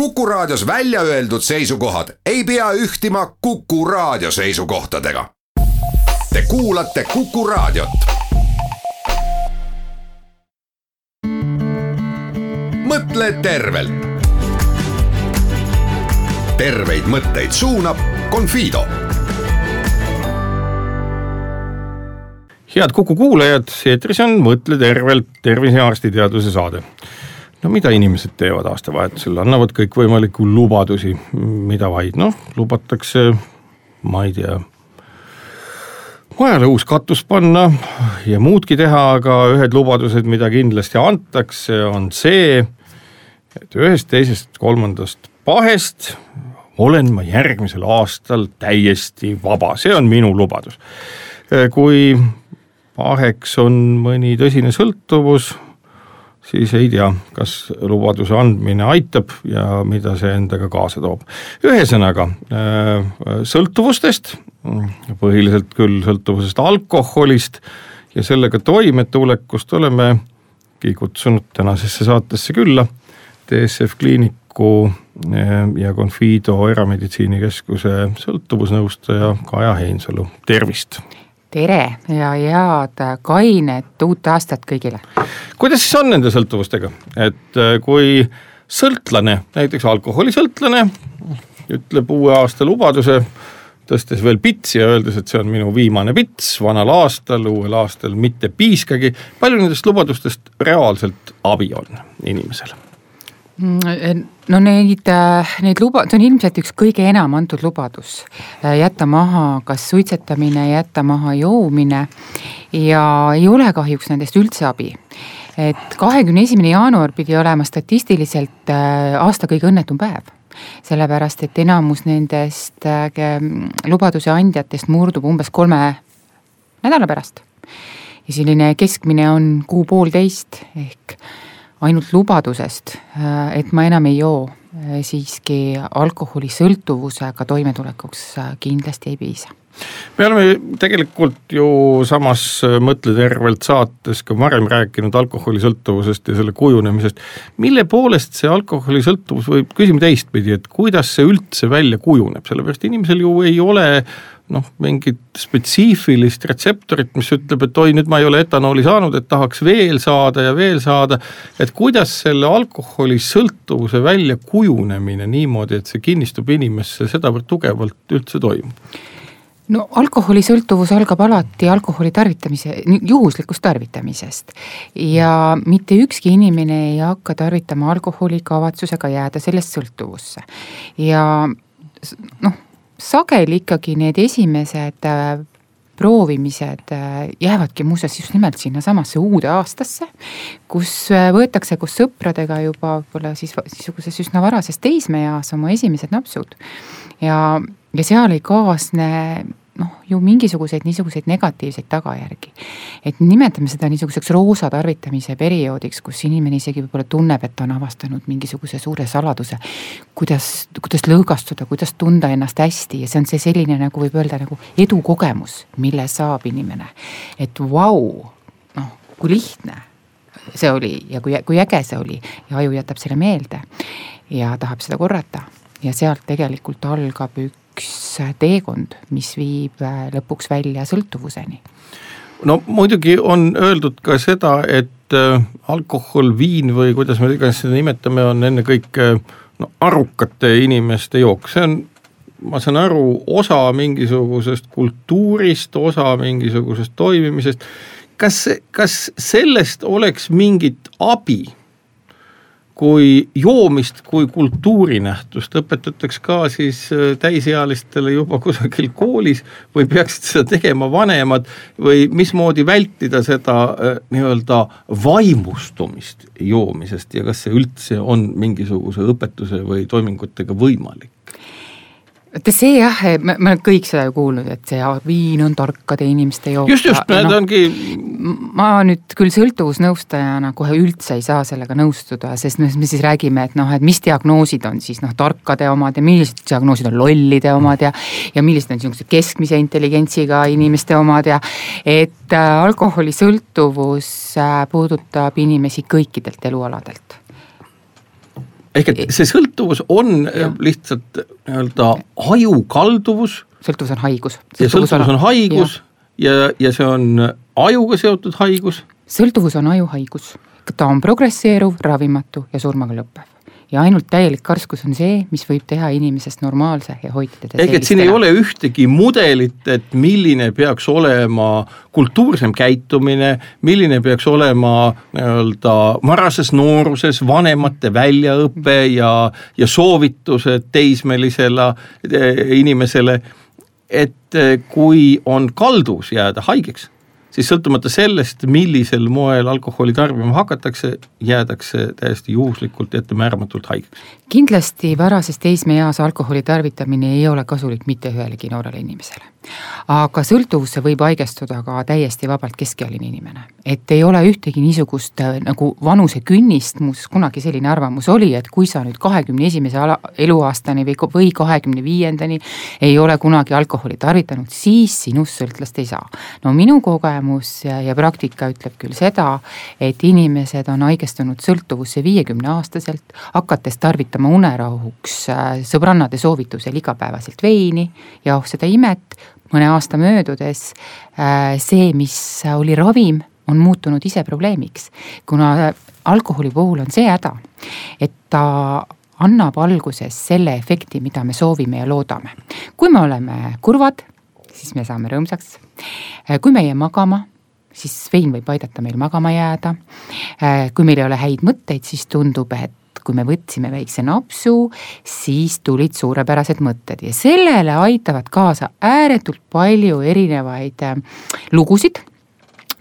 Kuku Raadios välja öeldud seisukohad ei pea ühtima Kuku Raadio seisukohtadega. Te kuulate Kuku Raadiot. mõtle tervelt. terveid mõtteid suunab Confido head Kuku kuulajad, eetris on Mõtle tervelt tervise ja arstiteaduse saade. No mida inimesed teevad aastavahetusel, annavad kõikvõimalikku lubadusi, mida vaid, noh lubatakse, ma ei tea, majale uus katus panna ja muudki teha, aga ühed lubadused, mida kindlasti antakse, on see, et ühest, teisest, kolmandast pahest olen ma järgmisel aastal täiesti vaba, see on minu lubadus. kui paheks on mõni tõsine sõltuvus, siis ei tea, kas lubaduse andmine aitab ja mida see endaga kaasa toob. ühesõnaga äh, sõltuvustest, põhiliselt küll sõltuvusest alkoholist ja sellega toimetulekust olemegi kutsunud tänasesse saatesse külla DSF Kliiniku äh, ja Confido erameditsiinikeskuse sõltuvusnõustaja Kaja Heinsalu, tervist tere ja head kainet uut aastat kõigile. kuidas siis on nende sõltuvustega, et äh, kui sõltlane, näiteks alkoholisõltlane, ütleb uue aasta lubaduse, tõstes veel pitsi ja öeldes, et see on minu viimane pits vanal aastal, uuel aastal mitte piiskagi, palju nendest lubadustest reaalselt abi on inimesele? Mm, no neid, äh, neid luba-, see on ilmselt üks kõige enam antud lubadus. Äh, jätta maha kas suitsetamine, jätta maha joomine ja ei ole kahjuks nendest üldse abi. et kahekümne esimene jaanuar pidi olema statistiliselt äh, aasta kõige õnnetum päev sellepärast, et enamus nendest lubaduse andjatest murdub umbes kolme nädala pärast. ja selline keskmine on kuu-poolteist ehk ainult lubadusest, äh, et ma enam ei joo, äh, siiski alkoholisõltuvusega toimetulekuks äh, kindlasti ei piisa me oleme tegelikult ju samas Mõtle tervelt saates ka varem rääkinud alkoholisõltuvusest ja selle kujunemisest. mille poolest see alkoholisõltuvus võib, küsime teistpidi, et kuidas see üldse välja kujuneb, sellepärast inimesel ju ei ole noh, mingit spetsiifilist retseptorit, mis ütleb, et oi, nüüd ma ei ole etanooli saanud, et tahaks veel saada ja veel saada. et kuidas selle alkoholisõltuvuse väljakujunemine niimoodi, et see kinnistub inimesse sedavõrd tugevalt üldse toimub? No alkoholisõltuvus algab alati alkoholi tarvitamise, juhuslikust tarvitamisest. ja mitte ükski inimene ei hakka tarvitama alkoholi kavatsusega jääda sellest sõltuvusse. ja noh sageli ikkagi need esimesed äh, proovimised äh, jäävadki muuseas just nimelt sinnasamasse uude aastasse, kus äh, võetakse koos sõpradega juba võib-olla siis niisuguses üsna varases teismeeas oma esimesed napsud. ja, ja seal ei kaasne noh, ju mingisuguseid niisuguseid negatiivseid tagajärgi. et nimetame seda niisuguseks roosa tarvitamise perioodiks, kus inimene isegi võib-olla tunneb, et ta on avastanud mingisuguse suure saladuse. kuidas, kuidas lõõgastuda, kuidas tunda ennast hästi ja see on see selline nagu võib öelda nagu edukogemus, mille saab inimene. et vau noh kui lihtne see oli ja kui, kui äge see oli ja aju jätab selle meelde ja tahab seda korrata ja sealt tegelikult algab üks üks teekond, mis viib äh, lõpuks välja sõltuvuseni. no muidugi on öeldud ka seda, et äh, alkohol, viin või kuidas me iganes seda nimetame, on ennekõike no arukate inimeste jook, see on ma saan aru, osa mingisugusest kultuurist, osa mingisugusest toimimisest. kas, kas sellest oleks mingit abi kui joomist kui kultuurinähtust õpetatakse ka siis äh, täisealistele juba kusagil koolis või peaksid seda tegema vanemad või mismoodi vältida seda äh, nii-öelda vaimustumist joomisest ja kas see üldse on mingisuguse õpetuse või toimingutega võimalik? Vaata see jah, me, me oleme kõik seda ju kuulnud, et see viin on tarkade inimeste jook. just, just, need no, ongi. ma nüüd küll sõltuvusnõustajana kohe üldse ei saa sellega nõustuda, sest me siis räägime, et noh, et mis diagnoosid on siis noh, tarkade omad ja millised diagnoosid on lollide omad ja. ja millised on niisugused keskmise intelligentsiga inimeste omad ja. et äh, alkoholisõltuvus äh, puudutab inimesi kõikidelt elualadelt ehk et see sõltuvus on ja. lihtsalt nii-öelda ajukalduvus. sõltuvus on haigus. ja sõltuvus on haigus ja, ja, ja see on ajuga seotud haigus. sõltuvus on ajuhaigus, ta on progresseeruv, ravimatu ja surmaga lõppev ja ainult täielik karskus on see, mis võib teha inimesest normaalse ja hoida teda ehk et siin ei ole ühtegi mudelit, et milline peaks olema kultuursem käitumine, milline peaks olema nii-öelda varases nooruses vanemate väljaõpe ja, ja soovitused teismelisele eh, inimesele, et eh, kui on kaldus jääda haigeks siis sõltumata sellest, millisel moel alkoholi tarbima hakatakse, jäädakse täiesti juhuslikult ettemääramatult haigeks. kindlasti varases teismeeas alkoholi tarvitamine ei ole kasulik mitte ühelegi noorele inimesele. Aga sõltuvusse võib haigestuda ka täiesti vabalt keskealine inimene. et ei ole ühtegi niisugust äh, nagu vanusekünnist, mus kunagi selline arvamus oli, et kui sa nüüd kahekümne esimese eluaastani või, või kahekümne viiendani ei ole kunagi alkoholi tarvitanud, siis sinust sõltlast ei saa. no minu kogemus kogemus ja, ja praktika ütleb küll seda, et inimesed on haigestunud sõltuvusse viiekümne aastaselt, hakates tarvitama unerahuks äh, sõbrannade soovitusel igapäevaselt veini ja oh seda imet, mõne aasta möödudes äh, see, mis oli ravim, on muutunud ise probleemiks, kuna alkoholi puhul on see häda, et ta annab alguses selle efekti, mida me soovime ja loodame. kui me oleme kurvad, siis me saame rõõmsaks. Äh, kui me ei jää magama, siis vein võib aidata meil magama jääda. Äh, kui meil ei ole häid mõtteid, siis tundub, et kui me võtsime väikse napsu, siis tulid suurepärased mõtted ja sellele aitavad kaasa ääretult palju erinevaid äh, lugusid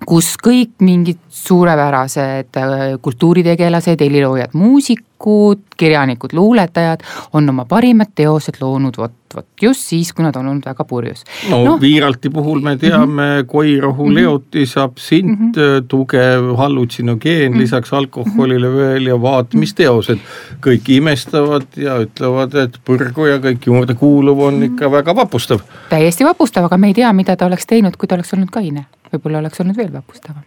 kus kõik mingid suurepärased kultuuritegelased, heliloojad, muusikud, kirjanikud, luuletajad on oma parimad teosed loonud vot vot just siis, kui nad on olnud väga purjus. no, no Viiralti puhul me teame mm -hmm. koirohu mm, -hmm. leotis, absint mm, -hmm. tugev hallutsinogeen mm -hmm. lisaks alkoholile mhm. veel ja vaata, mis teosed. kõik imestavad ja ütlevad, et põrgu ja kõik juurde kuuluv on -hmm. ikka väga vapustav. täiesti vapustav, aga me ei tea, mida ta oleks teinud, kui ta oleks olnud kaine. Võib-olla oleks olnud veel vapustavam.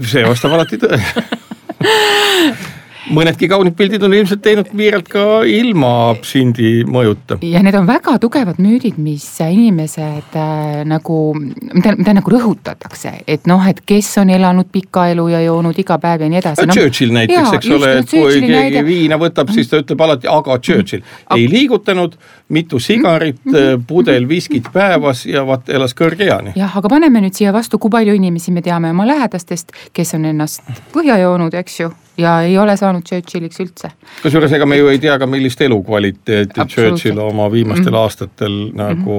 see vastab alati tõele mõnedki kaunid pildid on ilmselt teinud Piiralt ka ilma absindi mõjuta. ja need on väga tugevad müüdid, mis inimesed äh, nagu, mida, mida nagu rõhutatakse, et noh, et kes on elanud pika elu ja joonud iga päev ja nii edasi no,. Churchill näiteks, eks ole, et kui keegi näide. viina võtab, siis ta ütleb alati, aga Churchill mm. ei liigutanud, mitu sigarit mm, -hmm. pudel viskit päevas ja vaat elas kõrge eani. jah, aga paneme nüüd siia vastu, kui palju inimesi me teame oma lähedastest, kes on ennast põhja joonud, eks ju ja ei ole saanud Churchilliks üldse. kusjuures ega me ju ei tea ka, millist elukvaliteeti Churchill oma viimastel mm -hmm. aastatel nagu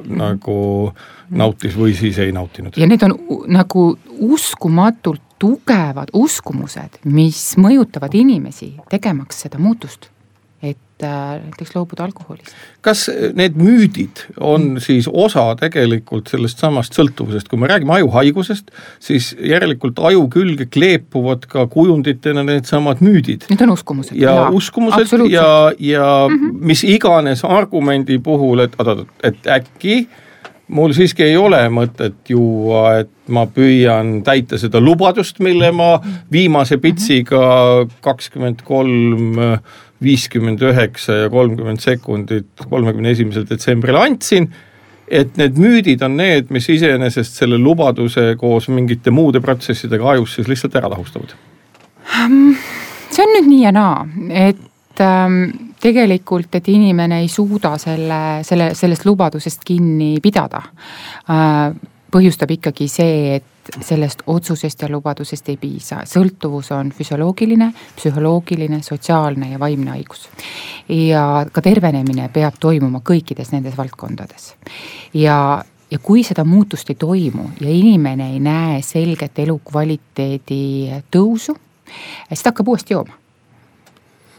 mm, -hmm. nagu nautis või siis ei nautinud. ja need on nagu uskumatult tugevad uskumused, mis mõjutavad inimesi tegemaks seda muutust näiteks loobuda alkoholist. kas need müüdid on mm. siis osa tegelikult sellest samast sõltuvusest, kui me räägime ajuhaigusest, siis järelikult aju külge kleepuvad ka kujunditena needsamad müüdid. Need on uskumused. ja jaa, uskumused ja, ja mm -hmm. mis iganes argumendi puhul, et oot-oot, et äkki mul siiski ei ole mõtet juua, et ma püüan täita seda lubadust, mille ma viimase pitsiga kakskümmend kolm viiskümmend üheksa ja kolmkümmend sekundit kolmekümne esimesel detsembril andsin. et need müüdid on need, mis iseenesest selle lubaduse koos mingite muude protsessidega ajus siis lihtsalt ära lahustavad. see on nüüd nii ja naa, et ähm, tegelikult, et inimene ei suuda selle, selle, sellest lubadusest kinni pidada äh,, põhjustab ikkagi see, et sellest otsusest ja lubadusest ei piisa, sõltuvus on füsioloogiline, psühholoogiline, sotsiaalne ja vaimne haigus. ja ka tervenemine peab toimuma kõikides nendes valdkondades. ja, ja kui seda muutust ei toimu ja inimene ei näe selget elukvaliteedi tõusu, siis ta hakkab uuesti jooma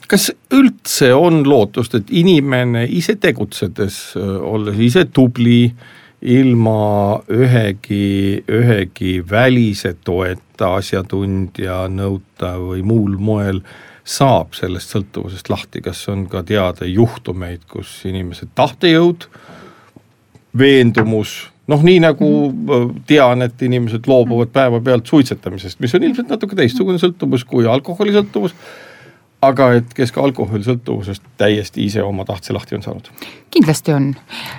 kas üldse on lootust, et inimene ise tegutsedes, olles ise tubli ilma ühegi, ühegi välise toeta, asjatundja nõuta või muul moel saab sellest sõltuvusest lahti, kas on ka teada juhtumeid, kus inimese tahtejõud, veendumus, noh, nii nagu tean, et inimesed loobuvad päevapealt suitsetamisest, mis on ilmselt natuke teistsugune sõltuvus kui alkoholisõltuvus aga et kes ka alkoholisõltuvusest täiesti ise oma tahtse lahti on saanud? kindlasti on,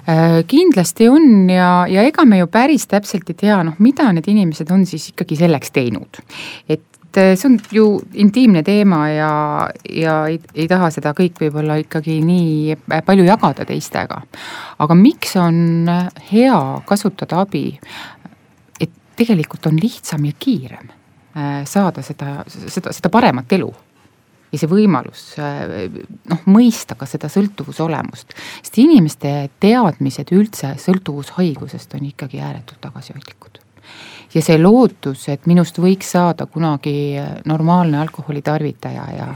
äh, kindlasti on ja, ja ega me ju päris täpselt ei tea, noh, mida need inimesed on siis ikkagi selleks teinud. et äh, see on ju intiimne teema ja, ja ei, ei taha seda kõik võib-olla ikkagi nii palju jagada teistega. aga miks on hea kasutada abi, et tegelikult on lihtsam ja kiirem äh, saada seda, seda, seda paremat elu ja see võimalus noh, mõista ka seda sõltuvuse olemust. sest inimeste teadmised üldse sõltuvushaigusest on ikkagi ääretult tagasihoidlikud. ja see lootus, et minust võiks saada kunagi normaalne alkoholitarvitaja ja,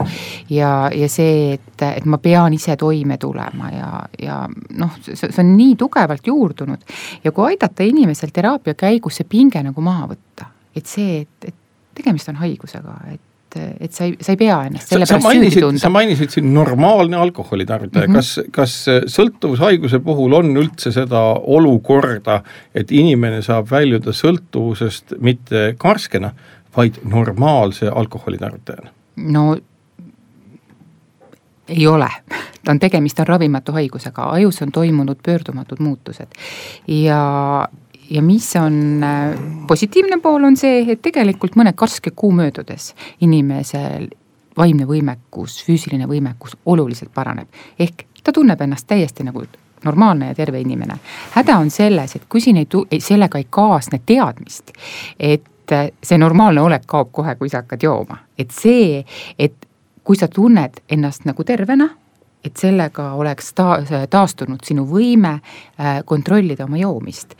ja, ja see, et, et ma pean ise toime tulema ja, ja noh, see on nii tugevalt juurdunud. ja kui aidata inimesel teraapia käigus see pinge nagu maha võtta, et see, et, et tegemist on haigusega, et et, et sa ei, sa ei pea ennast selle pärast süüdi tundma. sa mainisid siin normaalne alkoholitarvitaja mm, -hmm. kas, kas sõltuvushaiguse puhul on üldse seda olukorda, et inimene saab väljuda sõltuvusest mitte karskena, vaid normaalse alkoholitarvitajana? no ei ole, ta on, tegemist on ravimatu haigusega, ajus on toimunud pöördumatud muutused ja, ja mis on äh, positiivne pool, on see, et tegelikult mõne karske kuu möödudes inimesel vaimne võimekus, füüsiline võimekus oluliselt paraneb. ehk ta tunneb ennast täiesti nagu normaalne ja terve inimene. häda on selles, et kui siin ei tu-, sellega ei kaasne teadmist, et äh, see normaalne olek kaob kohe, kui sa hakkad jooma. et see, et kui sa tunned ennast nagu tervena et sellega oleks ta-, taastunud sinu võime äh, kontrollida oma joomist.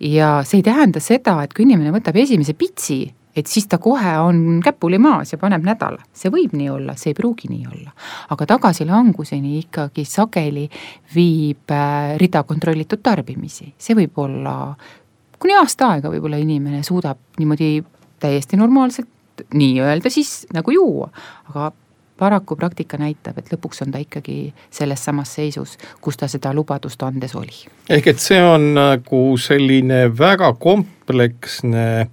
ja see ei tähenda seda, et kui inimene võtab esimese pitsi, et siis ta kohe on käpuli maas ja paneb nädala, see võib nii olla, see ei pruugi nii olla. aga tagasilanguseni ikkagi sageli viib äh, rida kontrollitud tarbimisi, see võib olla kuni aasta aega võib-olla inimene suudab niimoodi täiesti normaalselt nii-öelda siis nagu juua, aga paraku praktika näitab, et lõpuks on ta ikkagi selles samas seisus, kus ta seda lubadust andes oli. ehk et see on nagu selline väga kompleksne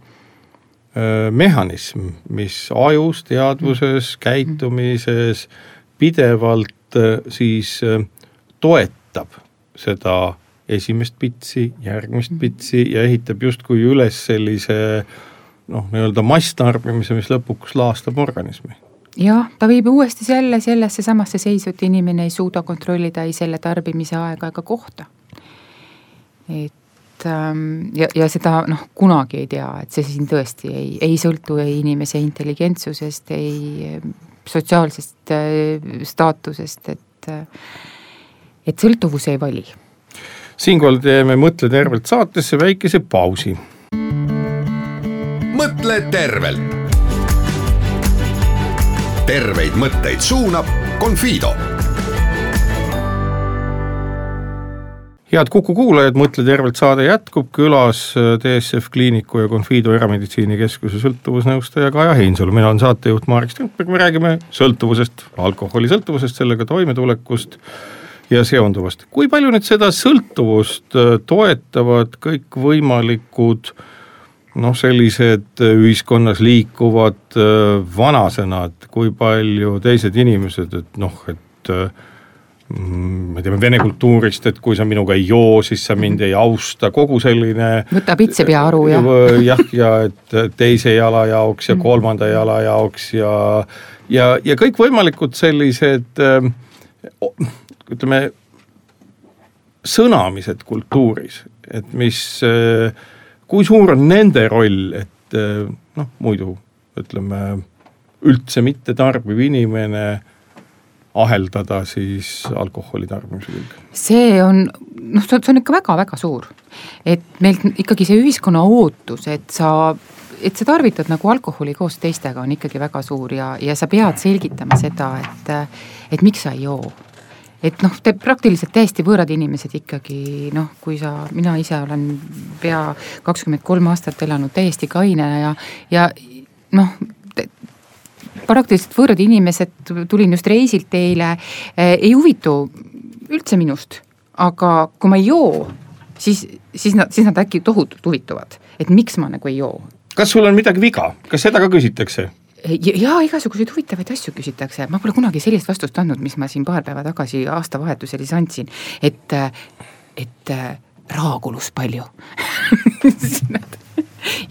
mehhanism, mis ajus, teadvuses, käitumises pidevalt siis toetab seda esimest pitsi, järgmist pitsi ja ehitab justkui üles sellise noh, nii-öelda masstarbimise, mis lõpuks laastab organismi jah, ta viib uuesti selle, sellesse samasse seisu, et inimene ei suuda kontrollida ei selle tarbimise aega ega kohta. et ähm, ja, ja seda noh, kunagi ei tea, et see siin tõesti ei, ei sõltu ei inimese intelligentsusest, ei sotsiaalsest äh, staatusest, et äh, et sõltuvus ei vali. siinkohal teeme Mõtle tervelt saatesse väikese pausi. mõtle tervelt terveid mõtteid suunab Confido. head Kuku kuulajad, Mõtle tervelt saade jätkub, külas DSF äh, Kliiniku ja Confido Erameditsiinikeskuse sõltuvusnõustaja Kaja Heinsalu, mina olen saatejuht Marek Strandberg, me räägime sõltuvusest, alkoholisõltuvusest, sellega toimetulekust ja seonduvast. kui palju nüüd seda sõltuvust äh, toetavad kõikvõimalikud äh, noh, sellised äh, ühiskonnas liikuvad äh, vanasõnad, kui palju teised inimesed, et noh, et äh, mm, me teame vene kultuurist, et kui sa minuga ei joo, siis sa mind ei austa, kogu selline võta pitsepea aru ja jah, ja et teise jala jaoks ja kolmanda jala jaoks ja ja, ja kõikvõimalikud sellised ütleme, sõnamised kultuuris, et mis äh, kui suur on nende roll, et eh, noh, muidu ütleme, üldse mitte tarbiv inimene aheldada siis alkoholi tarbimise külge? see on, noh, see on ikka väga-väga suur. et meil ikkagi see ühiskonna ootus, et sa, et sa tarvitad nagu alkoholi koos teistega, on ikkagi väga suur ja, ja sa pead selgitama seda, et, et miks sa ei joo et noh, te praktiliselt täiesti võõrad inimesed ikkagi noh, kui sa, mina ise olen pea kakskümmend kolm aastat elanud täiesti kainena ja, ja noh, praktiliselt võõrad inimesed, tulin just reisilt eile eh,, ei huvitu üldse minust. aga kui ma ei joo, siis, siis nad, siis nad äkki tohutult huvituvad, et miks ma nagu ei joo. kas sul on midagi viga, kas seda ka küsitakse? Ja igasuguseid huvitavaid asju küsitakse, ma pole kunagi sellist vastust andnud, mis ma siin paar päeva tagasi aastavahetusel siis andsin, et, et raha kulus palju.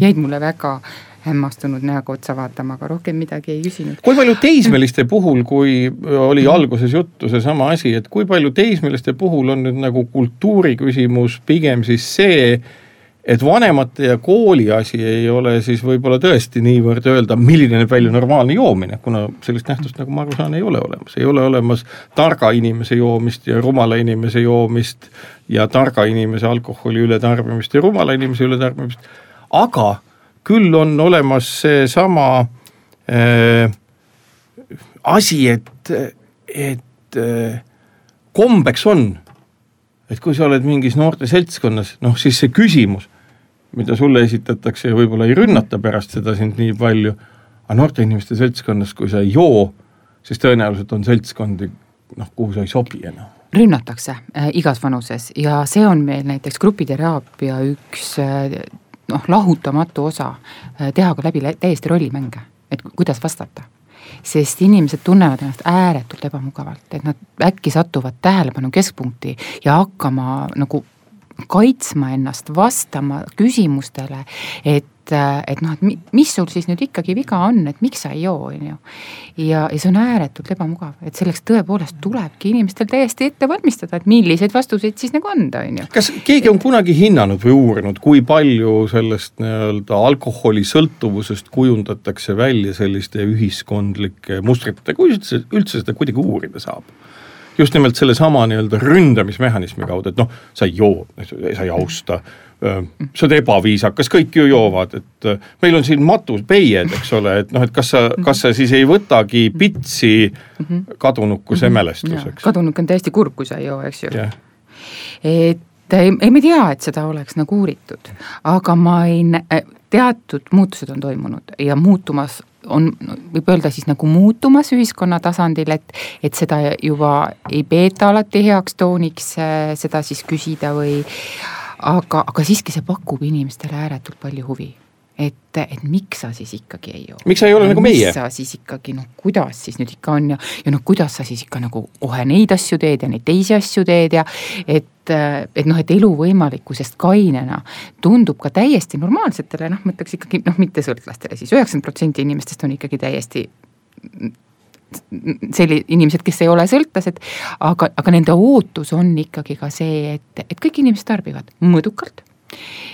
Jäid mulle väga hämmastunud näoga otsa vaatama, aga rohkem midagi ei küsinud. kui palju teismeliste puhul, kui oli alguses juttu seesama asi, et kui palju teismeliste puhul on nüüd nagu kultuuri küsimus pigem siis see, et vanemate ja kooli asi ei ole siis võib-olla tõesti niivõrd öelda, milline näeb välja normaalne joomine, kuna sellist nähtust, nagu ma aru saan, ei ole olemas, ei ole olemas targa inimese joomist ja rumala inimese joomist ja targa inimese alkoholi ületarbimist ja rumala inimese ületarbimist, aga küll on olemas seesama äh, asi, et, et äh, kombeks on, et kui sa oled mingis noorte seltskonnas, noh siis see küsimus, mida sulle esitatakse ja võib-olla ei rünnata pärast seda sind nii palju, aga noorte inimeste seltskonnas, kui sa ei joo, siis tõenäoliselt on seltskondi, noh, kuhu sa ei sobi enam. Rünnatakse äh, igas vanuses ja see on meil näiteks grupiteraapia üks äh, noh, lahutamatu osa äh, teha ka läbi täiesti rollimänge, et kuidas vastata. Sest inimesed tunnevad ennast ääretult ebamugavalt, et nad äkki satuvad tähelepanu keskpunkti ja hakkama nagu kaitsma ennast, vastama küsimustele, et et noh, et mis sul siis nüüd ikkagi viga on, et miks sa ei joo, on ju. ja, ja see on ääretult ebamugav, et selleks tõepoolest tulebki inimestel täiesti ette valmistada, et milliseid vastuseid siis nagu anda, on ju. kas keegi on kunagi hinnanud või uurinud, kui palju sellest nii-öelda alkoholisõltuvusest kujundatakse välja selliste ühiskondlike mustritega, kui üldse, üldse seda kuidagi uurida saab? Just nimelt sellesama nii-öelda ründamismehhanismi kaudu, et noh, sa ei joo, sa ei austa, sa oled ebaviisakas, kõik ju joovad, et meil on siin matupeied, eks ole, et noh, et kas sa, kas sa siis ei võtagi pitsi kadunukuse mälestuseks? kadunuk on täiesti kurb, kui sa ei joo, eks ju. Yeah.. et ei, ei, me tea, et seda oleks nagu uuritud, aga ma ei teatud muutused on toimunud ja muutumas on, võib öelda siis nagu muutumas ühiskonna tasandil, et, et seda juba ei peeta alati heaks tooniks, äh, seda siis küsida või aga, aga siiski see pakub inimestele ääretult palju huvi et, et miks sa siis ikkagi ei joo. miks sa ei ole ja nagu meie? sa siis ikkagi noh, kuidas siis nüüd ikka on ja, ja noh, kuidas sa siis ikka nagu kohe neid asju teed ja neid teisi asju teed ja et, et noh, et elu võimalikkusest kainena tundub ka täiesti normaalsetele, noh, ma ütleks ikkagi noh, mitte sõltlastele siis, üheksakümmend protsenti inimestest on ikkagi täiesti selli-, inimesed, kes ei ole sõltlased, aga, aga nende ootus on ikkagi ka see, et, et kõik inimesed tarbivad mõõdukalt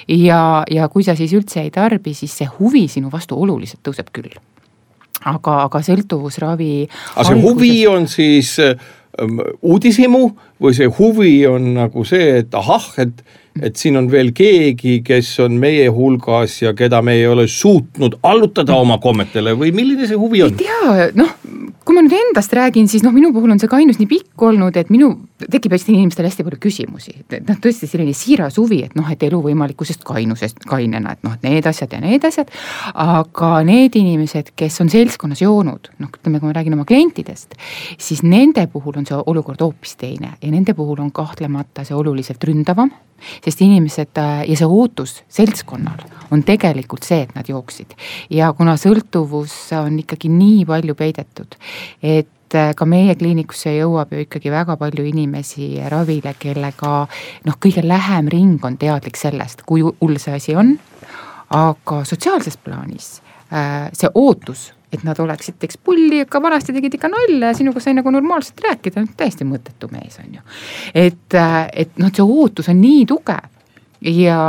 ja, ja kui sa siis üldse ei tarbi, siis see huvi sinu vastu oluliselt tõuseb küll. aga, aga sõltuvusravi. aga see alguses... huvi on siis ähm, uudishimu või see huvi on nagu see, et ahah, et et siin on veel keegi, kes on meie hulgas ja keda me ei ole suutnud allutada oma kommetele või milline see huvi on? ei tea, noh, kui ma nüüd endast räägin, siis noh, minu puhul on see kainus nii pikk olnud, et minu, tekib hästi inimestel hästi palju küsimusi, et noh, tõesti selline siiras huvi, et noh, et elu võimalikkusest kainusest, kainena, et noh, et need asjad ja need asjad. aga need inimesed, kes on seltskonnas joonud, noh, ütleme, kui ma räägin oma klientidest, siis nende puhul on see olukord hoopis teine ja nende puhul on kahtlemata see oluliselt ründavam sest inimesed ja see ootus seltskonnal on tegelikult see, et nad jooksid. ja kuna sõltuvus on ikkagi nii palju peidetud, et äh, ka meie kliinikusse jõuab ju ikkagi väga palju inimesi ravile, kellega noh, kõige lähem ring on teadlik sellest, kui hull see asi on. aga sotsiaalses plaanis äh, see ootus et nad oleksid, teeks pulli, ikka vanasti tegid ikka nalja ja sinuga sai nagu normaalselt rääkida, täiesti mõttetu mees on ju. et, äh, et noh, see ootus on nii tugev ja,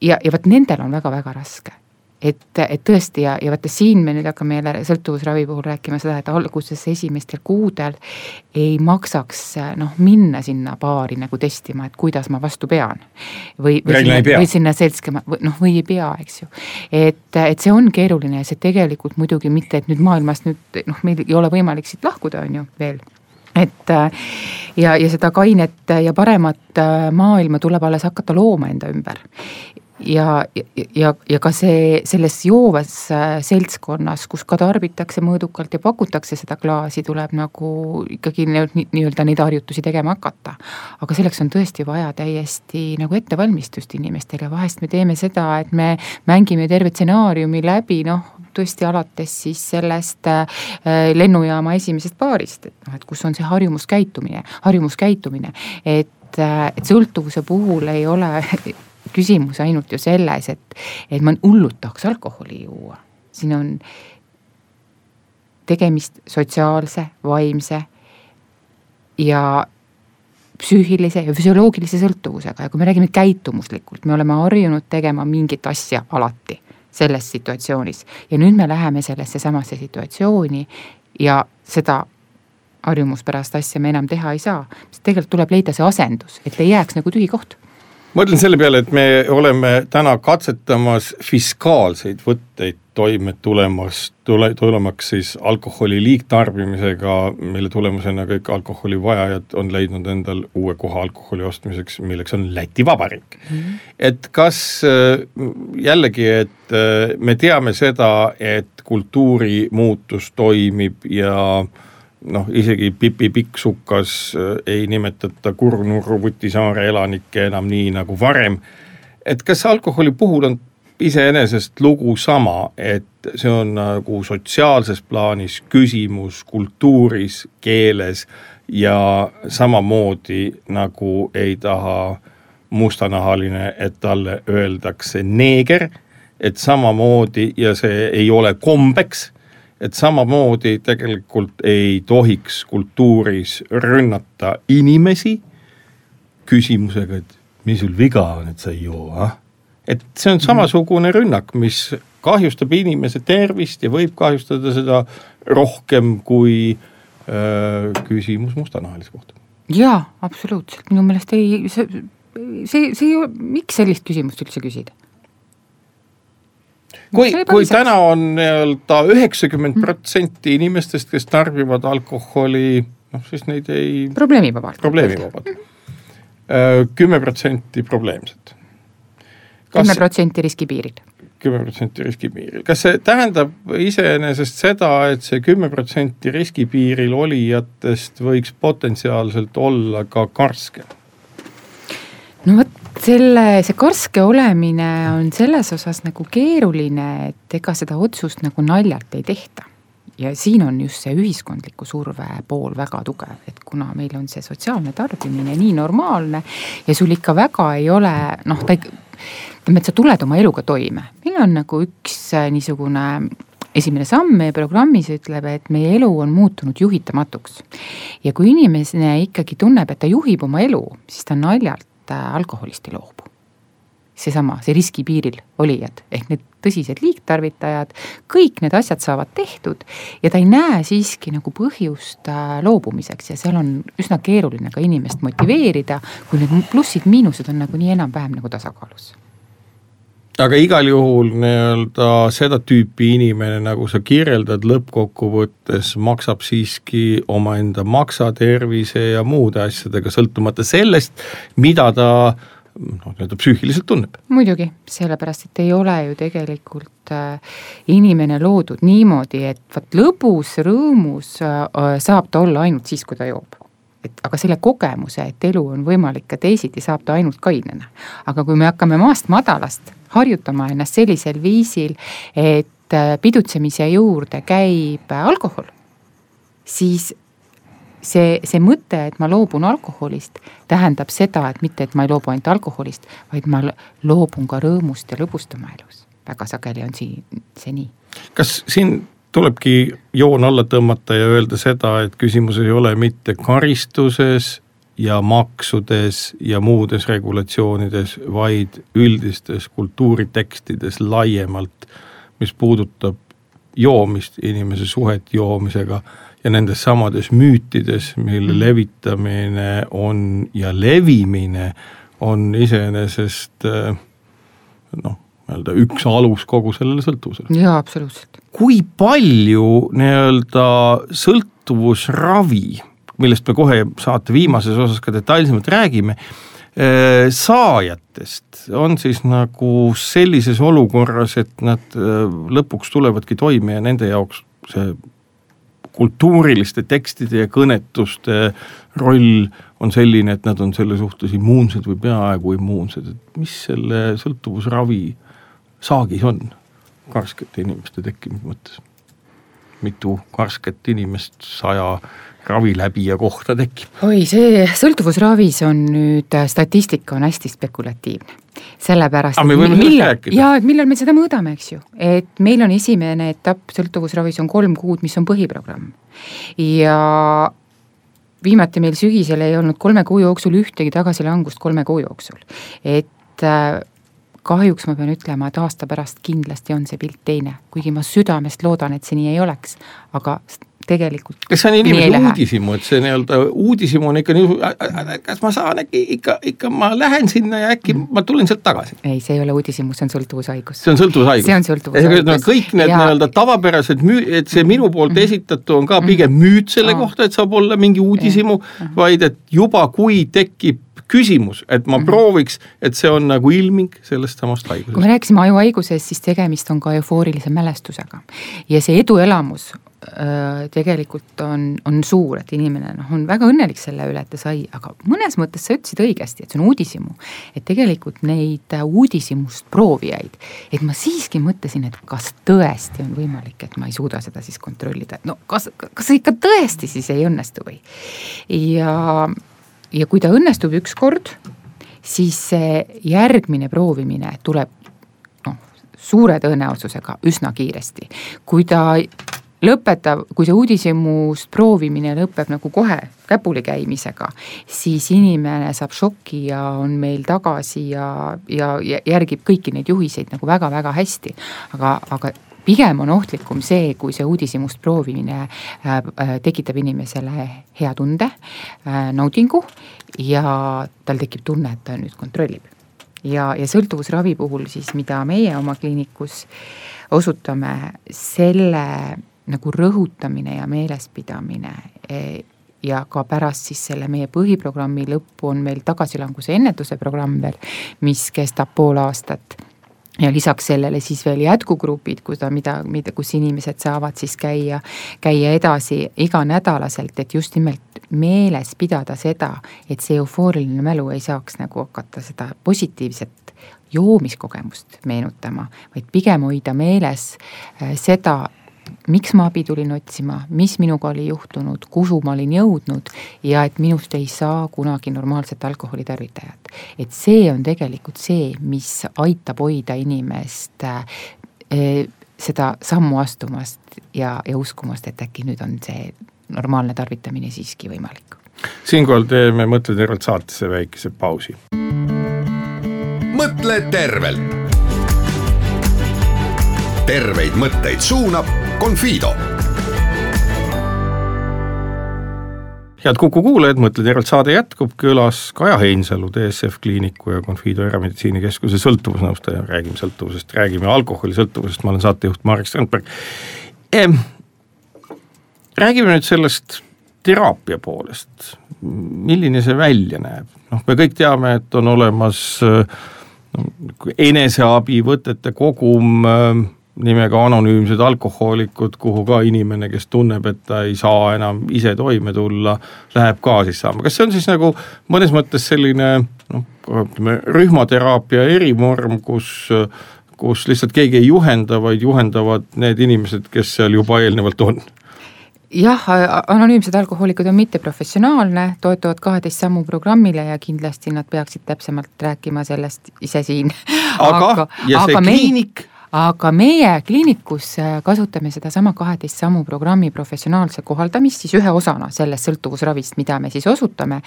ja, ja vot nendel on väga-väga raske et, et tõesti ja, ja vaata siin me nüüd hakkame jälle sõltuvusravi puhul rääkima seda, et alguses esimestel kuudel ei maksaks noh, minna sinna baari nagu testima, et kuidas ma vastu pean. või, või sinna, või sinna seltskonna, või noh, või ei pea, eks ju. et, et see on keeruline ja see tegelikult muidugi mitte, et nüüd maailmast nüüd noh, meil ei ole võimalik siit lahkuda, on ju veel et ja, ja seda kainet ja paremat maailma tuleb alles hakata looma enda ümber ja, ja, ja ka see selles joovas äh, seltskonnas, kus ka tarbitakse mõõdukalt ja pakutakse seda klaasi, tuleb nagu ikkagi nii-öelda neid harjutusi tegema hakata. aga selleks on tõesti vaja täiesti nagu ettevalmistust inimestele, vahest me teeme seda, et me mängime terve stsenaariumi läbi, noh tõesti alates siis sellest äh, lennujaama esimesest paarist, et noh, et kus on see harjumuskäitumine, harjumuskäitumine, et äh, et sõltuvuse puhul ei ole küsimus ainult ju selles, et, et ma hullult tahaks alkoholi juua. siin on tegemist sotsiaalse, vaimse ja psüühilise ja füsioloogilise sõltuvusega. Ja kui me räägime käitumuslikult, me oleme harjunud tegema mingit asja alati selles situatsioonis. Ja nüüd me läheme sellesse samasse situatsiooni ja seda harjumuspärast asja me enam teha ei saa, tegelikult tuleb leida see asendus, et ei jääks nagu tühi koht mõtlen selle peale, et me oleme täna katsetamas fiskaalseid võtteid toime tulemas, tule, tulemaks siis alkoholi liigtarbimisega, mille tulemusena kõik alkoholivajajad on leidnud endal uue koha alkoholi ostmiseks, milleks on Läti Vabariik mm. -hmm. et kas äh, jällegi, et äh, me teame seda, et kultuurimuutus toimib ja äh, noh, isegi Pipi Pikksukas äh, ei nimetata Kurnurru Vutisaare elanikke enam nii nagu varem. et kas alkoholi puhul on iseenesest lugu sama, et see on nagu sotsiaalses plaanis küsimus kultuuris, keeles ja samamoodi nagu ei taha mustanahaline, et talle öeldakse neeger, et samamoodi ja see ei ole kombeks et samamoodi tegelikult ei tohiks kultuuris rünnata inimesi küsimusega, et mis sul viga on, et sa ei joo, ah. et see on samasugune rünnak, mis kahjustab inimese tervist ja võib kahjustada seda rohkem kui öö, küsimus mustanahalise kohta. jaa, absoluutselt, minu meelest ei, see, see, see miks sellist küsimust üldse küsida? Kui, kui täna on nii-öelda üheksakümmend protsenti inimestest, kes tarbivad alkoholi, noh siis neid ei. probleemivabalt. probleemivabalt. Äh, kümme protsenti probleemset. kümme protsenti riskipiiril. kümme protsenti riskipiiril, kas see tähendab iseenesest seda, et see kümme protsenti riskipiiril olijatest võiks potentsiaalselt olla ka karske? no vot, selle, see karske olemine on selles osas nagu keeruline, et ega seda otsust nagu naljalt ei tehta. ja siin on just see ühiskondliku surve pool väga tugev, et kuna meil on see sotsiaalne tarbimine nii normaalne ja sul ikka väga ei ole noh, ta ütleme, et sa tuled oma eluga toime, meil on nagu üks äh, niisugune esimene samm meie programmis ütleb, et meie elu on muutunud juhitamatuks. ja kui inimene ikkagi tunneb, et ta juhib oma elu, siis ta naljalt alkoholist ei loobu. seesama, see riskipiiril olijad ehk need tõsised liigtarvitajad, kõik need asjad saavad tehtud ja ta ei näe siiski nagu põhjust äh, loobumiseks ja seal on üsna keeruline ka inimest motiveerida, kui need plussid-miinused on nagunii enam-vähem nagu tasakaalus aga igal juhul nii-öelda seda tüüpi inimene, nagu sa kirjeldad, lõppkokkuvõttes maksab siiski omaenda maksa, tervise ja muude asjadega, sõltumata sellest, mida ta noh, nii-öelda psüühiliselt tunneb. muidugi, sellepärast et ei ole ju tegelikult äh, inimene loodud niimoodi, et vot lõbus, rõõmus äh, saab ta olla ainult siis, kui ta joob et aga selle kogemuse, et elu on võimalik ka teisiti, saab ta ainult kainena. aga kui me hakkame maast madalast harjutama ennast sellisel viisil, et äh, pidutsemise juurde käib alkohol, siis see, see mõte, et ma loobun alkoholist, tähendab seda, et mitte, et ma ei loobu ainult alkoholist, vaid ma loobun ka rõõmust ja lõbust oma elus. väga sageli on siin see nii. kas siin tulebki joon alla tõmmata ja öelda seda, et küsimus ei ole mitte karistuses ja maksudes ja muudes regulatsioonides, vaid üldistes kultuuritekstides laiemalt, mis puudutab joomist, inimese suhet joomisega ja nendes samades müütides, mille levitamine on ja levimine on iseenesest noh, nii-öelda üks alus kogu sellele sõltuvusele. jaa, absoluutselt. kui palju nii-öelda sõltuvusravi, millest me kohe saate viimases osas ka detailsemalt räägime, Äh, saajatest on siis nagu sellises olukorras, et nad äh, lõpuks tulevadki toime ja nende jaoks see kultuuriliste tekstide ja kõnetuste roll on selline, et nad on selle suhtes immuunsed või peaaegu immuunsed, et mis selle sõltuvusravi saagis on karskete inimeste tekkimise mõttes? mitu karsket inimest saja raviläbija kohta tekib? oi, see sõltuvusravis on nüüd, äh, statistika on hästi spekulatiivne. sellepärast sellest rääkida. jaa, et millal me seda mõõdame, eks ju, et meil on esimene etapp sõltuvusravis on kolm kuud, mis on põhiprogramm. ja viimati meil sügisel ei olnud kolme kuu jooksul ühtegi tagasilangust kolme kuu jooksul. et äh, kahjuks ma pean ütlema, et aasta pärast kindlasti on see pilt teine, kuigi ma südamest loodan, et see nii ei oleks, aga tegelikult. kas see on inimese uudishimu, et see nii-öelda uudishimu on ikka nii, kas ma saan äkki ikka, ikka ma lähen sinna ja äkki mm. ma tulen sealt tagasi? ei, see ei ole uudishimu, see on sõltuvushaigus. see on sõltuvushaigus? see on sõltuvushaigus. kõik need nii-öelda tavapärased müü-, et see minu poolt mm. esitatu on ka mm. pigem müüt selle mm. kohta, et saab olla mingi uudishimu mm., vaid et juba, kui tekib küsimus, et ma mm -hmm. prooviks, et see on nagu ilming sellest samast haigusest. kui me rääkisime ajuhaigusest, siis tegemist on ka eufoorilise mälestusega ja see eduelamus tegelikult on, on suur, et inimene noh, on väga õnnelik selle üle, et ta sai, aga mõnes mõttes sa ütlesid õigesti, et see on uudishimu. et tegelikult neid uudishimust proovijaid, et ma siiski mõtlesin, et kas tõesti on võimalik, et ma ei suuda seda siis kontrollida, et no kas, kas see ikka tõesti siis ei õnnestu või. ja, ja kui ta õnnestub ükskord, siis see järgmine proovimine tuleb noh, suure tõenäosusega üsna kiiresti. kui ta lõpetav, kui see uudishimust proovimine lõpeb nagu kohe käpuli käimisega, siis inimene saab šoki ja on meil tagasi ja, ja järgib kõiki neid juhiseid nagu väga-väga hästi. aga, aga pigem on ohtlikum see, kui see uudishimust proovimine äh, äh, tekitab inimesele hea tunde äh,, naudingu ja tal tekib tunne, et ta nüüd kontrollib. ja, ja sõltuvusravi puhul siis, mida meie oma kliinikus osutame, selle nagu rõhutamine ja meelespidamine. E, ja ka pärast siis selle meie põhiprogrammi lõppu on meil tagasilanguse ennetuse programm veel, mis kestab pool aastat. Ja lisaks sellele siis veel jätkugrupid, kus ta mida, mida, kus inimesed saavad siis käia, käia edasi iganädalaselt, et just nimelt meeles pidada seda, et see eufooriline mälu ei saaks nagu hakata seda positiivset joomiskogemust meenutama, vaid pigem hoida meeles äh, seda, miks ma abi tulin otsima, mis minuga oli juhtunud, kuhu ma olin jõudnud ja et minust ei saa kunagi normaalset alkoholitarvitajat. et see on tegelikult see, mis aitab hoida inimest äh, seda sammu astumast ja, ja uskumast, et äkki nüüd on see normaalne tarvitamine siiski võimalik. siinkohal teeme Mõtletervelt saatesse väikese pausi. mõtle tervelt terveid mõtteid suunab Confido. head Kuku kuulajad, Mõtle tervelt saade jätkub, külas Kaja Heinsalu, DSF Kliiniku ja Confido Erameditsiinikeskuse sõltuvusnõustaja, räägime sõltuvusest, räägime alkoholisõltuvusest, ma olen saatejuht Marek Strandberg. Ehm,. räägime nüüd sellest teraapia poolest, milline see välja näeb, noh, me kõik teame, et on olemas no, eneseabivõtete kogum äh, nimega anonüümsed alkohoolikud, kuhu ka inimene, kes tunneb, et ta ei saa enam ise toime tulla, läheb ka siis saama, kas see on siis nagu mõnes mõttes selline noh, ütleme rühmateraapia erivorm, kus kus lihtsalt keegi ei juhenda, vaid juhendavad need inimesed, kes seal juba eelnevalt on? jah, anonüümsed alkohoolikud on mitteprofessionaalne, toetuvad kaheteist sammu programmile ja kindlasti nad peaksid täpsemalt rääkima sellest ise siin. aga, aga, ja see aga kliinik aga meie kliinikus äh, kasutame sedasama kaheteist sammu programmi professionaalse kohaldamist siis ühe osana sellest sõltuvusravist, mida me siis osutame.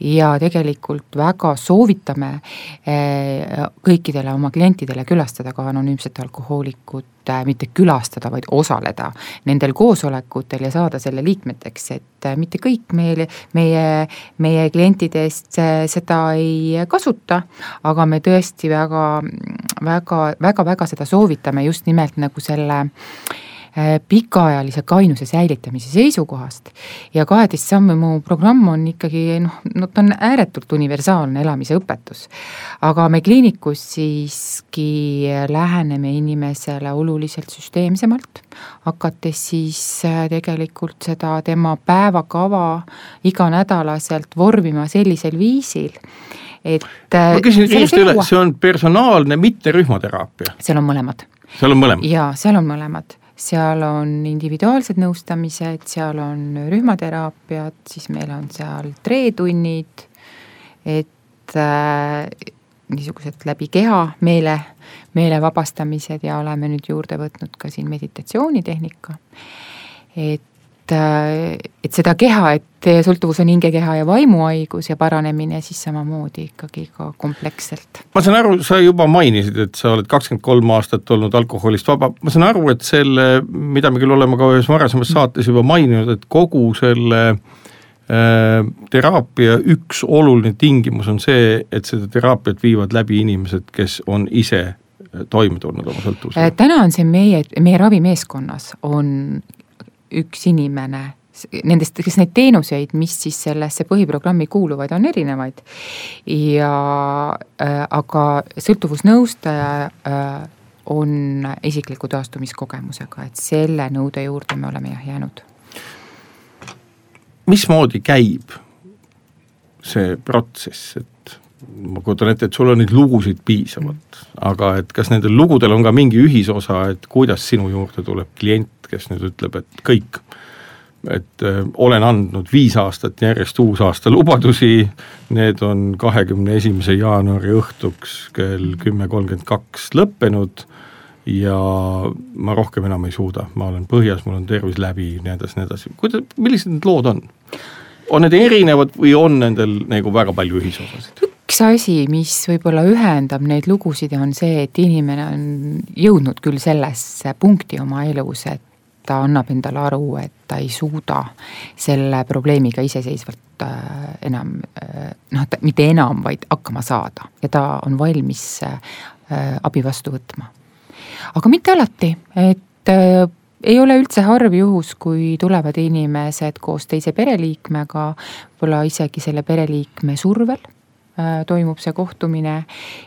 ja tegelikult väga soovitame äh, kõikidele oma klientidele külastada ka anonüümset alkohoolikut mitte külastada, vaid osaleda nendel koosolekutel ja saada selle liikmeteks, et äh, mitte kõik meil, meie, meie klientidest äh, seda ei kasuta, aga me tõesti väga, väga, väga, väga seda soovitame just nimelt nagu selle pikaajalise kainuse säilitamise seisukohast. ja kaheteist sammu programm on ikkagi noh, no ta on ääretult universaalne elamise õpetus. aga me kliinikus siiski läheneme inimesele oluliselt süsteemsemalt, hakates siis äh, tegelikult seda tema päevakava iganädalaselt vormima sellisel viisil et. ma äh, küsin kiiresti üle, see on personaalne, mitte rühmateraapia? seal on mõlemad. seal on mõlemad? jaa, seal on mõlemad seal on individuaalsed nõustamised, seal on rühmateraapiad, siis meil on seal treetunnid, et äh, niisugused läbi keha meele, meele vabastamised ja oleme nüüd juurde võtnud ka siin meditatsioonitehnika. et et, et seda keha, et sõltuvus on hinge, keha ja vaimuhaigus ja paranemine siis samamoodi ikkagi ka kompleksselt. ma saan aru, sa juba mainisid, et sa oled kakskümmend kolm aastat olnud alkoholist vaba, ma saan aru, et selle, mida me küll oleme ka ühes varasemas saates juba maininud, et kogu selle äh, teraapia üks oluline tingimus on see, et seda teraapiat viivad läbi inimesed, kes on ise toime tulnud oma sõltuvusega? täna on see meie, meie ravimeeskonnas on üks inimene nendest, kes neid teenuseid, mis siis sellesse põhiprogrammi kuuluvad, on erinevaid. ja äh, aga sõltuvusnõustaja äh, on isikliku taastumiskogemusega, et selle nõude juurde me oleme jah jäänud. mismoodi käib see protsess, et ma kujutan ette, et sul on neid lugusid piisavalt, aga et kas nendel lugudel on ka mingi ühisosa, et kuidas sinu juurde tuleb klient, kes nüüd ütleb, et kõik, et äh, olen andnud viis aastat järjest uusaasta lubadusi, need on kahekümne esimese jaanuari õhtuks kell kümme kolmkümmend kaks lõppenud. Ja ma rohkem enam ei suuda, ma olen põhjas, mul on tervis läbi, nii edasi, nii edasi, kuidas, millised need lood on? on need erinevad või on nendel nagu väga palju ühisosasid? Üks asi, mis võib-olla ühendab neid lugusid, on see, et inimene on jõudnud küll sellesse punkti oma elus, et ta annab endale aru, et ta ei suuda selle probleemiga iseseisvalt äh, enam äh, noh, mitte enam, vaid hakkama saada ja ta on valmis äh, abi vastu võtma. aga mitte alati, et ei ole üldse harv juhus, kui tulevad inimesed koos teise pereliikmega, võib-olla isegi selle pereliikme survel toimub see kohtumine.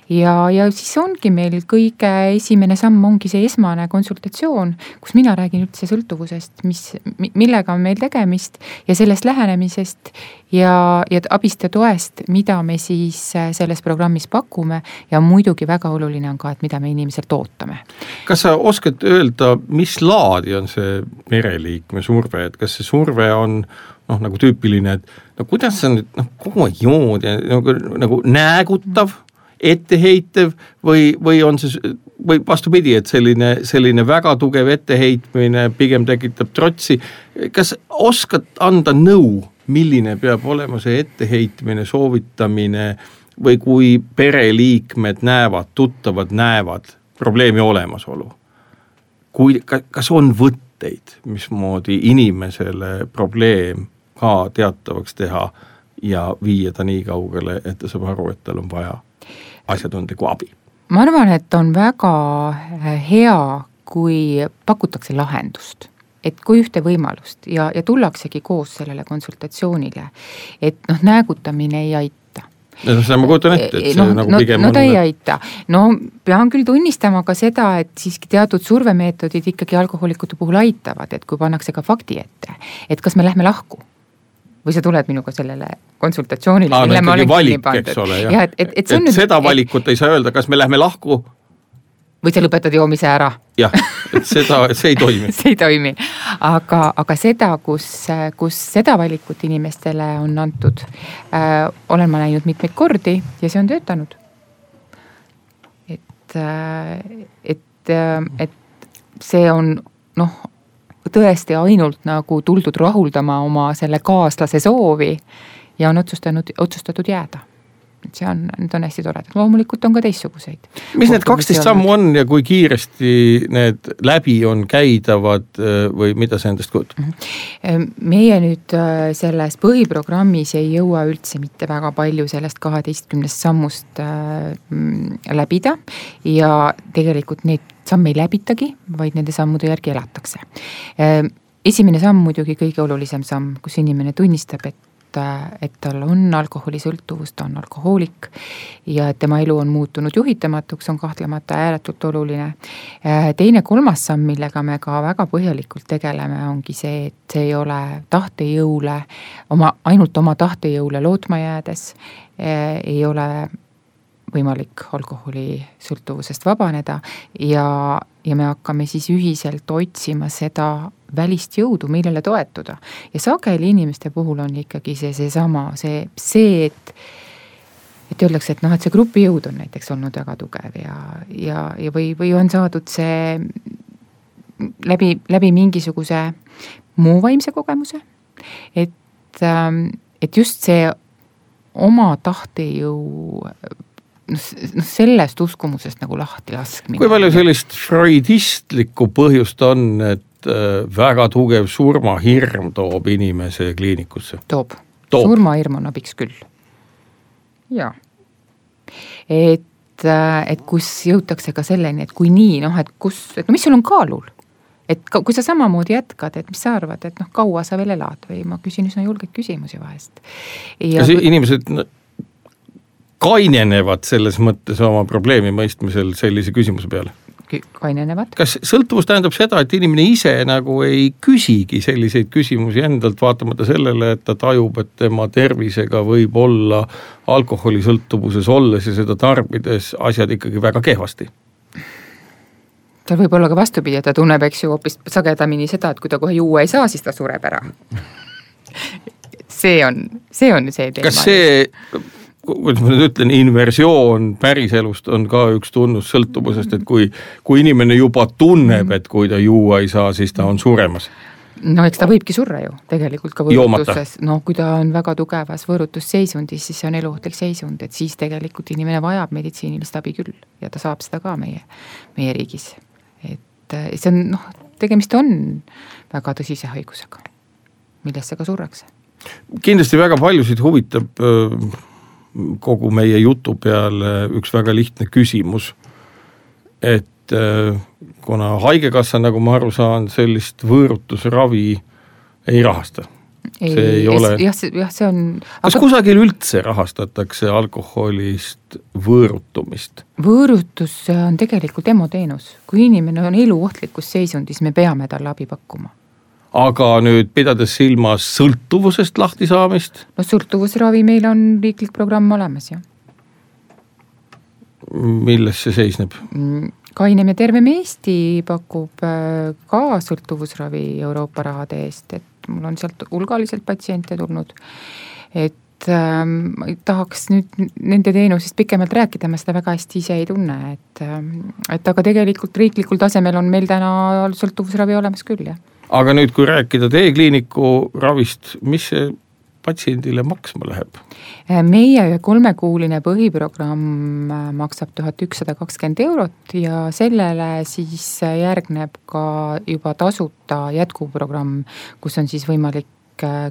ja, ja siis ongi meil kõige esimene samm ongi see esmane konsultatsioon, kus mina räägin üldse sõltuvusest, mis, millega on meil tegemist ja sellest lähenemisest ja, ja abist ja toest, mida me siis äh, selles programmis pakume. ja muidugi väga oluline on ka, et mida me inimeselt ootame. kas sa oskad öelda, mis laadi on see pereliikme surve, et kas see surve on noh, nagu tüüpiline, et no kuidas sa nüüd noh, kogu aeg jood ja nagu, nagu näägutav, etteheitev või, või on see või vastupidi, et selline, selline väga tugev etteheitmine pigem tekitab trotsi. kas oskad anda nõu, milline peab olema see etteheitmine, soovitamine või kui pereliikmed näevad, tuttavad näevad probleemi olemasolu? kui, kas on võtteid, mismoodi inimesele probleem ka teatavaks teha ja viia ta nii kaugele, et ta saab aru, et tal on vaja asjatundlikku abi. ma arvan, et on väga hea, kui pakutakse lahendust et kui ühte võimalust ja, ja tullaksegi koos sellele konsultatsioonile, et noh, näägutamine ei aita. No seda ma kujutan ette, et see no, nagu no, pigem no ta ei aita, no pean küll tunnistama ka seda, et siiski teatud survemeetodid ikkagi alkohoolikute puhul aitavad, et kui pannakse ka fakti ette, et kas me lähme lahku või sa tuled minuga sellele konsultatsioonile. aa, no ikkagi valik, eks ole, jah. ja et, et, et see on et nüüd. seda valikut et... ei saa öelda, kas me lähme lahku. või sa lõpetad joomise ära. jah, et seda, see ei toimi see ei toimi, aga, aga seda, kus, kus seda valikut inimestele on antud äh,, olen ma näinud mitmeid kordi ja see on töötanud. et äh,, et äh,, et see on noh tõesti ainult nagu tuldud rahuldama oma selle kaaslase soovi ja on otsustanud, otsustatud jääda et see on, need on hästi toredad, loomulikult on ka teistsuguseid. mis need kaksteist sammu on ja kui kiiresti need läbi on käidavad äh, või mida see endast kujutab? Mhm. meie nüüd äh, selles põhiprogrammis ei jõua üldse mitte väga palju sellest kaheteistkümnest sammust äh, läbida ja tegelikult need samme ei läbitagi, vaid nende sammude järgi elatakse. esimene samm muidugi kõige olulisem samm, kus inimene tunnistab, et et tal on alkoholisõltuvus, ta on alkohoolik ja et tema elu on muutunud juhitamatuks, on kahtlemata ääretult oluline. teine, kolmas samm, millega me ka väga põhjalikult tegeleme, ongi see, et see ei ole tahtejõule, oma, ainult oma tahtejõule lootma jäädes, ei ole võimalik alkoholisõltuvusest vabaneda ja, ja me hakkame siis ühiselt otsima seda välist jõudu, millele toetuda. ja sageli inimeste puhul on ikkagi see, seesama, see, see, et et öeldakse, et noh, et see grupijõud on näiteks olnud väga tugev ja, ja, ja või, või on saadud see läbi, läbi mingisuguse muu vaimse kogemuse. et, ähm, et just see oma tahtejõu noh, noh sellest uskumusest nagu lahti laskmine. kui palju sellist freudistlikku põhjust on, et äh, väga tugev surmahirm toob inimese kliinikusse? toob, toob., surmahirm on abiks küll, jaa. et, äh, et kus jõutakse ka selleni, et kui nii, noh, et kus, et no mis sul on kaalul et kui sa samamoodi jätkad, et mis sa arvad, et noh, kaua sa veel elad või ma küsin üsna julgeid küsimusi vahest. kas kui... inimesed kainenevad selles mõttes oma probleemi mõistmisel sellise küsimuse peale? kainenevad. kas sõltuvus tähendab seda, et inimene ise nagu ei küsigi selliseid küsimusi endalt, vaatamata sellele, et ta tajub, et tema tervisega võib olla alkoholisõltuvuses olles ja seda tarbides asjad ikkagi väga kehvasti? tal võib olla ka vastupidi, et ta tunneb, eks ju, hoopis sagedamini seda, et kui ta kohe juua ei saa, siis ta sureb ära see on, see on see teema. kas see kuidas ma nüüd ütlen, inversioon päriselust on ka üks tunnus sõltuvusest, et kui, kui inimene juba tunneb, et kui ta juua ei saa, siis ta on suremas no eks ta võibki surra ju tegelikult ka võõrutuses, noh, kui ta on väga tugevas võõrutusseisundis, siis see on eluohtlik seisund, et siis tegelikult inimene vajab meditsiinilist abi küll ja ta saab seda ka meie, meie riigis. et see on noh, tegemist on väga tõsise haigusega, millesse ka surrakse. kindlasti väga paljusid huvitab äh kogu meie jutu peale üks väga lihtne küsimus. et äh, kuna Haigekassa, nagu ma aru saan, sellist võõrutusravi ei rahasta. see ei ole. jah, see, jah, see on. kas aga... kusagil üldse rahastatakse alkoholist võõrutumist? võõrutus on tegelikult emoteenus, kui inimene on eluohtlikus seisundis, me peame talle abi pakkuma aga nüüd pidades silmas sõltuvusest lahtisaamist? no sõltuvusravi meil on riiklik programm olemas ju. milles see seisneb? Mm, kainem ja tervem Eesti pakub äh, ka sõltuvusravi Euroopa rahade eest, et mul on sealt hulgaliselt patsiente tulnud. et ähm, tahaks nüüd nende teenusest pikemalt rääkida, ma seda väga hästi ise ei tunne, et, ähm, et aga tegelikult riiklikul tasemel on meil täna sõltuvusravi olemas küll, jah aga nüüd, kui rääkida T-kliiniku ravist, mis see patsiendile maksma läheb? meie kolmekuuline põhiprogramm maksab tuhat ükssada kakskümmend eurot ja sellele siis järgneb ka juba tasuta jätkuprogramm, kus on siis võimalik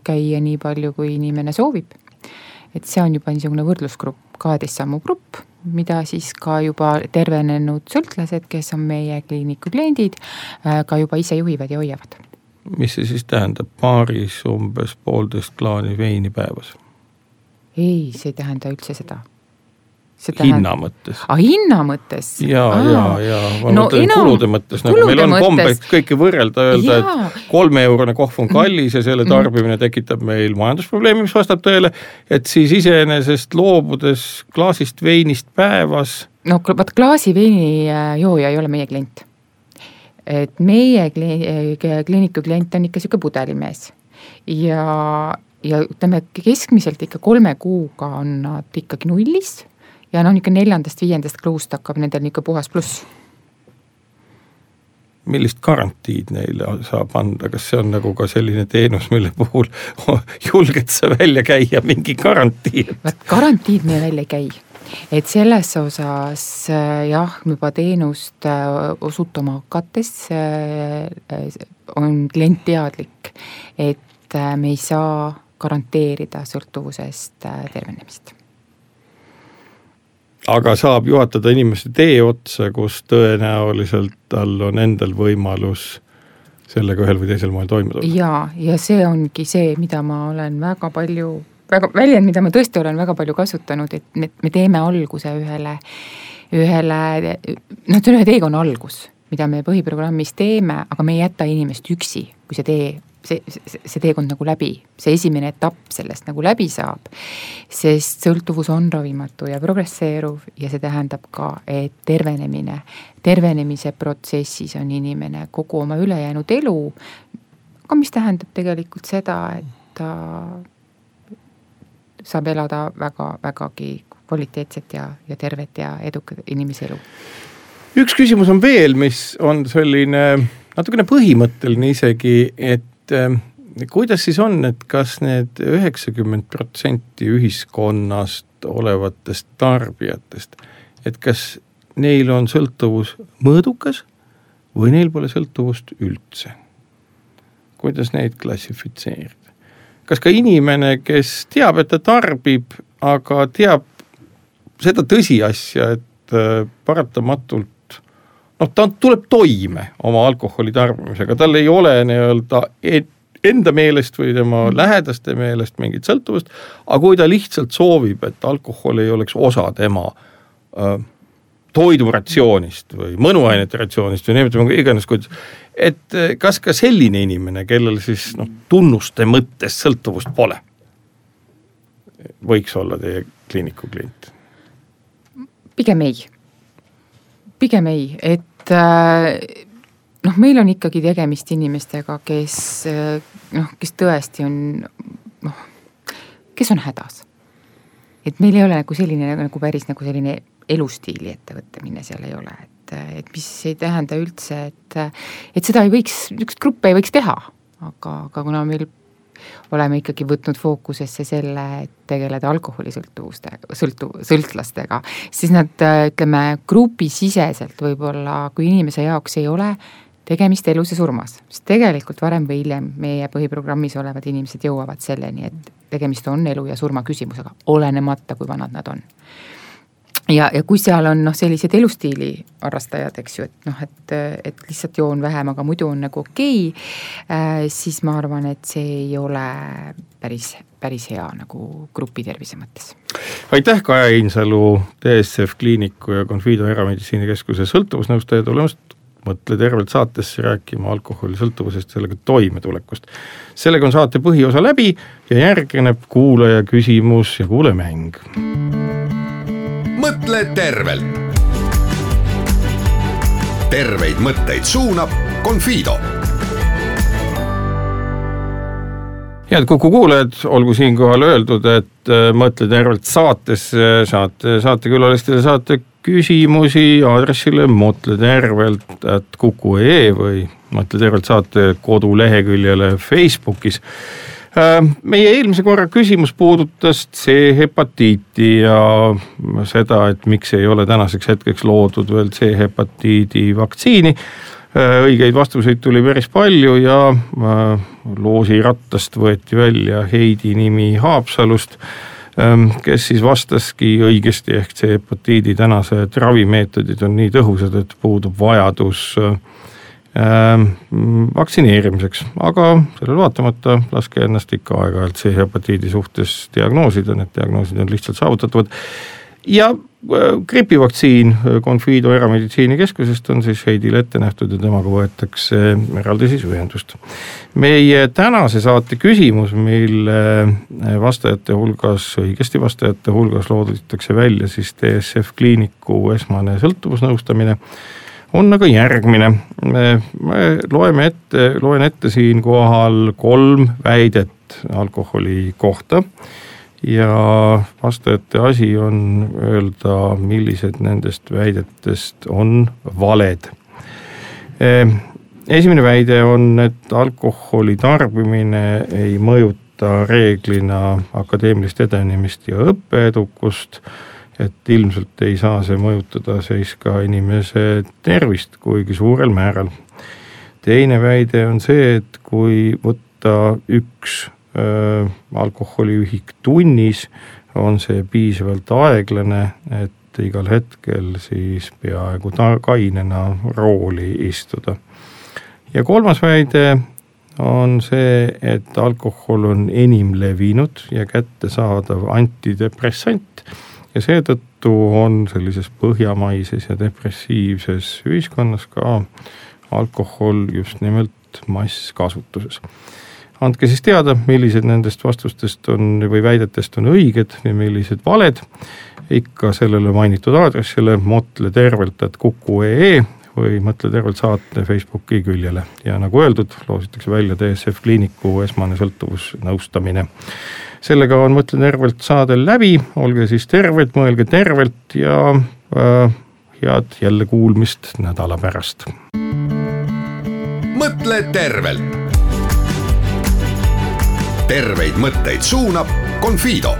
käia nii palju, kui inimene soovib. et see on juba niisugune võrdlusgrupp, kaheteist sammu grupp, mida siis ka juba tervenenud sõltlased, kes on meie kliiniku kliendid, ka juba ise juhivad ja hoiavad mis see siis tähendab, baaris umbes poolteist klaani veini päevas? ei, see ei tähenda üldse seda. Tähend... hinna mõttes. aa, ah, hinna mõttes? ja, ja, ja ma no, mõtlen enam... kulude mõttes, nagu meil on kombeks kõike võrrelda, öelda, et kolmeeurone kohv on kallis ja selle tarbimine tekitab meil majandusprobleemi, mis vastab tõele, et siis iseenesest loobudes klaasist veinist päevas. no vot, klaasi veini äh, jooja ei ole meie klient. Et meie kliiniku klient on ikka sihuke pudelimees. Ja, ja ütleme, keskmiselt ikka kolme kuuga on nad ikkagi nullis ja noh, niisugune neljandast-viiendast kuust hakkab nendel niisugune puhas pluss. millist garantiid neile saab anda, kas see on nagu ka selline teenus, mille puhul julged sa välja käia mingi garantii? vot garantiid me välja ei käi et selles osas äh, jah, juba teenust äh, osutama hakates äh, on klient teadlik, et me ei saa garanteerida sõltuvusest tervenemist. Aga saab juhatada inimeste tee otsa, kus tõenäoliselt tal on endal võimalus sellega ühel või teisel moel toime tulla. ja, ja see ongi see, mida ma olen väga palju, väga väljend, mida ma tõesti olen väga palju kasutanud, et me, me teeme alguse ühele, ühele, noh, see on ühe teekonna algus, mida me põhiprogrammis teeme, aga me ei jäta inimest üksi, kui see tee see, see, teekond nagu läbi, see esimene etapp sellest nagu läbi saab. sest sõltuvus on ravimatu ja progresseeruv ja see tähendab ka, et tervenemine, tervenemise protsessis on inimene kogu oma ülejäänud elu, aga mis tähendab tegelikult seda, et ta saab elada väga, vägagi kvaliteetset ja, ja tervet ja edukat inimese elu. üks küsimus on veel, mis on selline natukene põhimõtteline isegi, et et ähm, kuidas siis on, et kas need üheksakümmend protsenti ühiskonnast olevatest tarbijatest, et kas neil on sõltuvus mõõdukas või neil pole sõltuvust üldse? kuidas neid klassifitseerida? kas ka inimene, kes teab, et ta tarbib, aga teab seda tõsiasja, et äh, paratamatult noh, ta tuleb toime oma alkoholi tarbimisega, tal ei ole nii-öelda enda meelest või tema mm. lähedaste meelest mingit sõltuvust, aga kui ta lihtsalt soovib, et alkohol ei oleks osa tema äh, toiduratsioonist või mõnuainete ratsioonist või nimetame iganes, kuidas, et äh, kas ka selline inimene, kellel siis noh, tunnuste mõttes sõltuvust pole, võiks olla teie kliiniku klient? pigem ei, pigem ei, et et äh, noh, meil on ikkagi tegemist inimestega, kes äh, noh, kes tõesti on noh, kes on hädas. et meil ei ole nagu selline nagu päris nagu selline elustiili ettevõtmine seal ei ole, et, et mis ei tähenda üldse, et, et seda ei võiks, niisugust gruppi ei võiks teha, aga, aga kuna meil oleme ikkagi võtnud fookusesse selle, et tegeleda alkoholisõltuvuste, sõltu-, sõltlastega, siis nad ütleme, grupisiseselt võib-olla, kui inimese jaoks ei ole tegemist elus ja surmas, sest tegelikult varem või hiljem meie põhiprogrammis olevad inimesed jõuavad selleni, et tegemist on elu ja surma küsimusega, olenemata, kui vanad nad on ja, ja kui seal on noh, sellised elustiili harrastajad, eks ju, et noh, et, et lihtsalt joon vähem, aga muidu on nagu okei okay, äh,, siis ma arvan, et see ei ole päris, päris hea nagu grupi tervise mõttes. aitäh, Kaja Einsalu, DSF Kliiniku ja Confido Erameditsiinikeskuse sõltuvusnõustaja tulemast mõtle tervelt saatesse rääkima alkoholi sõltuvusest, sellega toimetulekust. sellega on saate põhiosa läbi ja järgneb kuulaja küsimus ja kuulemäng mõtle tervelt. terveid mõtteid suunab Confido. head Kuku kuulajad, olgu siinkohal öeldud, et äh, Mõtle tervelt saates saate saatekülalistele saate küsimusi aadressile mõtle tervelt at kuku.ee või Mõtle tervelt saate koduleheküljele Facebookis meie eelmise korra küsimus puudutas C-hepatiiti ja seda, et miks ei ole tänaseks hetkeks loodud veel C-hepatiidi vaktsiini. Äh, õigeid vastuseid tuli päris palju ja äh, loosirattast võeti välja Heidi nimi Haapsalust ähm, kes siis vastaski õigesti, ehk C-hepatiidi tänased ravimeetodid on nii tõhusad, et puudub vajadus äh, vaktsineerimiseks, aga sellele vaatamata laske ennast ikka aeg-ajalt C-hepatiidi suhtes diagnoosida, need diagnoosid on lihtsalt saavutatavad. ja äh, gripivaktsiin äh, Confido erameditsiinikeskusest on siis Heidile ette nähtud ja temaga võetakse eraldi siis ühendust. meie tänase saate küsimus, mille äh, vastajate hulgas, õigesti vastajate hulgas looditakse välja siis DSF kliiniku esmane sõltuvusnõustamine on aga järgmine. me loeme ette, loen ette siinkohal kolm väidet alkoholi kohta ja vastajate asi on öelda, millised nendest väidetest on valed. esimene väide on, et alkoholi tarbimine ei mõjuta reeglina akadeemilist edenemist ja õppeedukust et ilmselt ei saa see mõjutada siis ka inimese tervist kuigi suurel määral. teine väide on see, et kui võtta üks äh, alkoholiühik tunnis, on see piisavalt aeglane, et igal hetkel siis peaaegu ta-, kainena rooli istuda. ja kolmas väide on see, et alkohol on enim levinud ja kättesaadav antidepressant ja seetõttu on sellises põhjamaises ja depressiivses ühiskonnas ka alkohol just nimelt masskasutuses. andke siis teada, millised nendest vastustest on või väidetest on õiged ja millised valed. ikka sellele mainitud aadressile motle tervelt, et kuku.ee või Mõtle tervelt saate Facebooki küljele ja nagu öeldud, loositakse välja DSF Kliiniku esmane sõltuvusnõustamine. Sellega on Mõtle tervelt saade läbi, olge siis terved, mõelge tervelt ja äh, head jälle kuulmist nädala pärast. mõtle tervelt. terveid mõtteid suunab Confido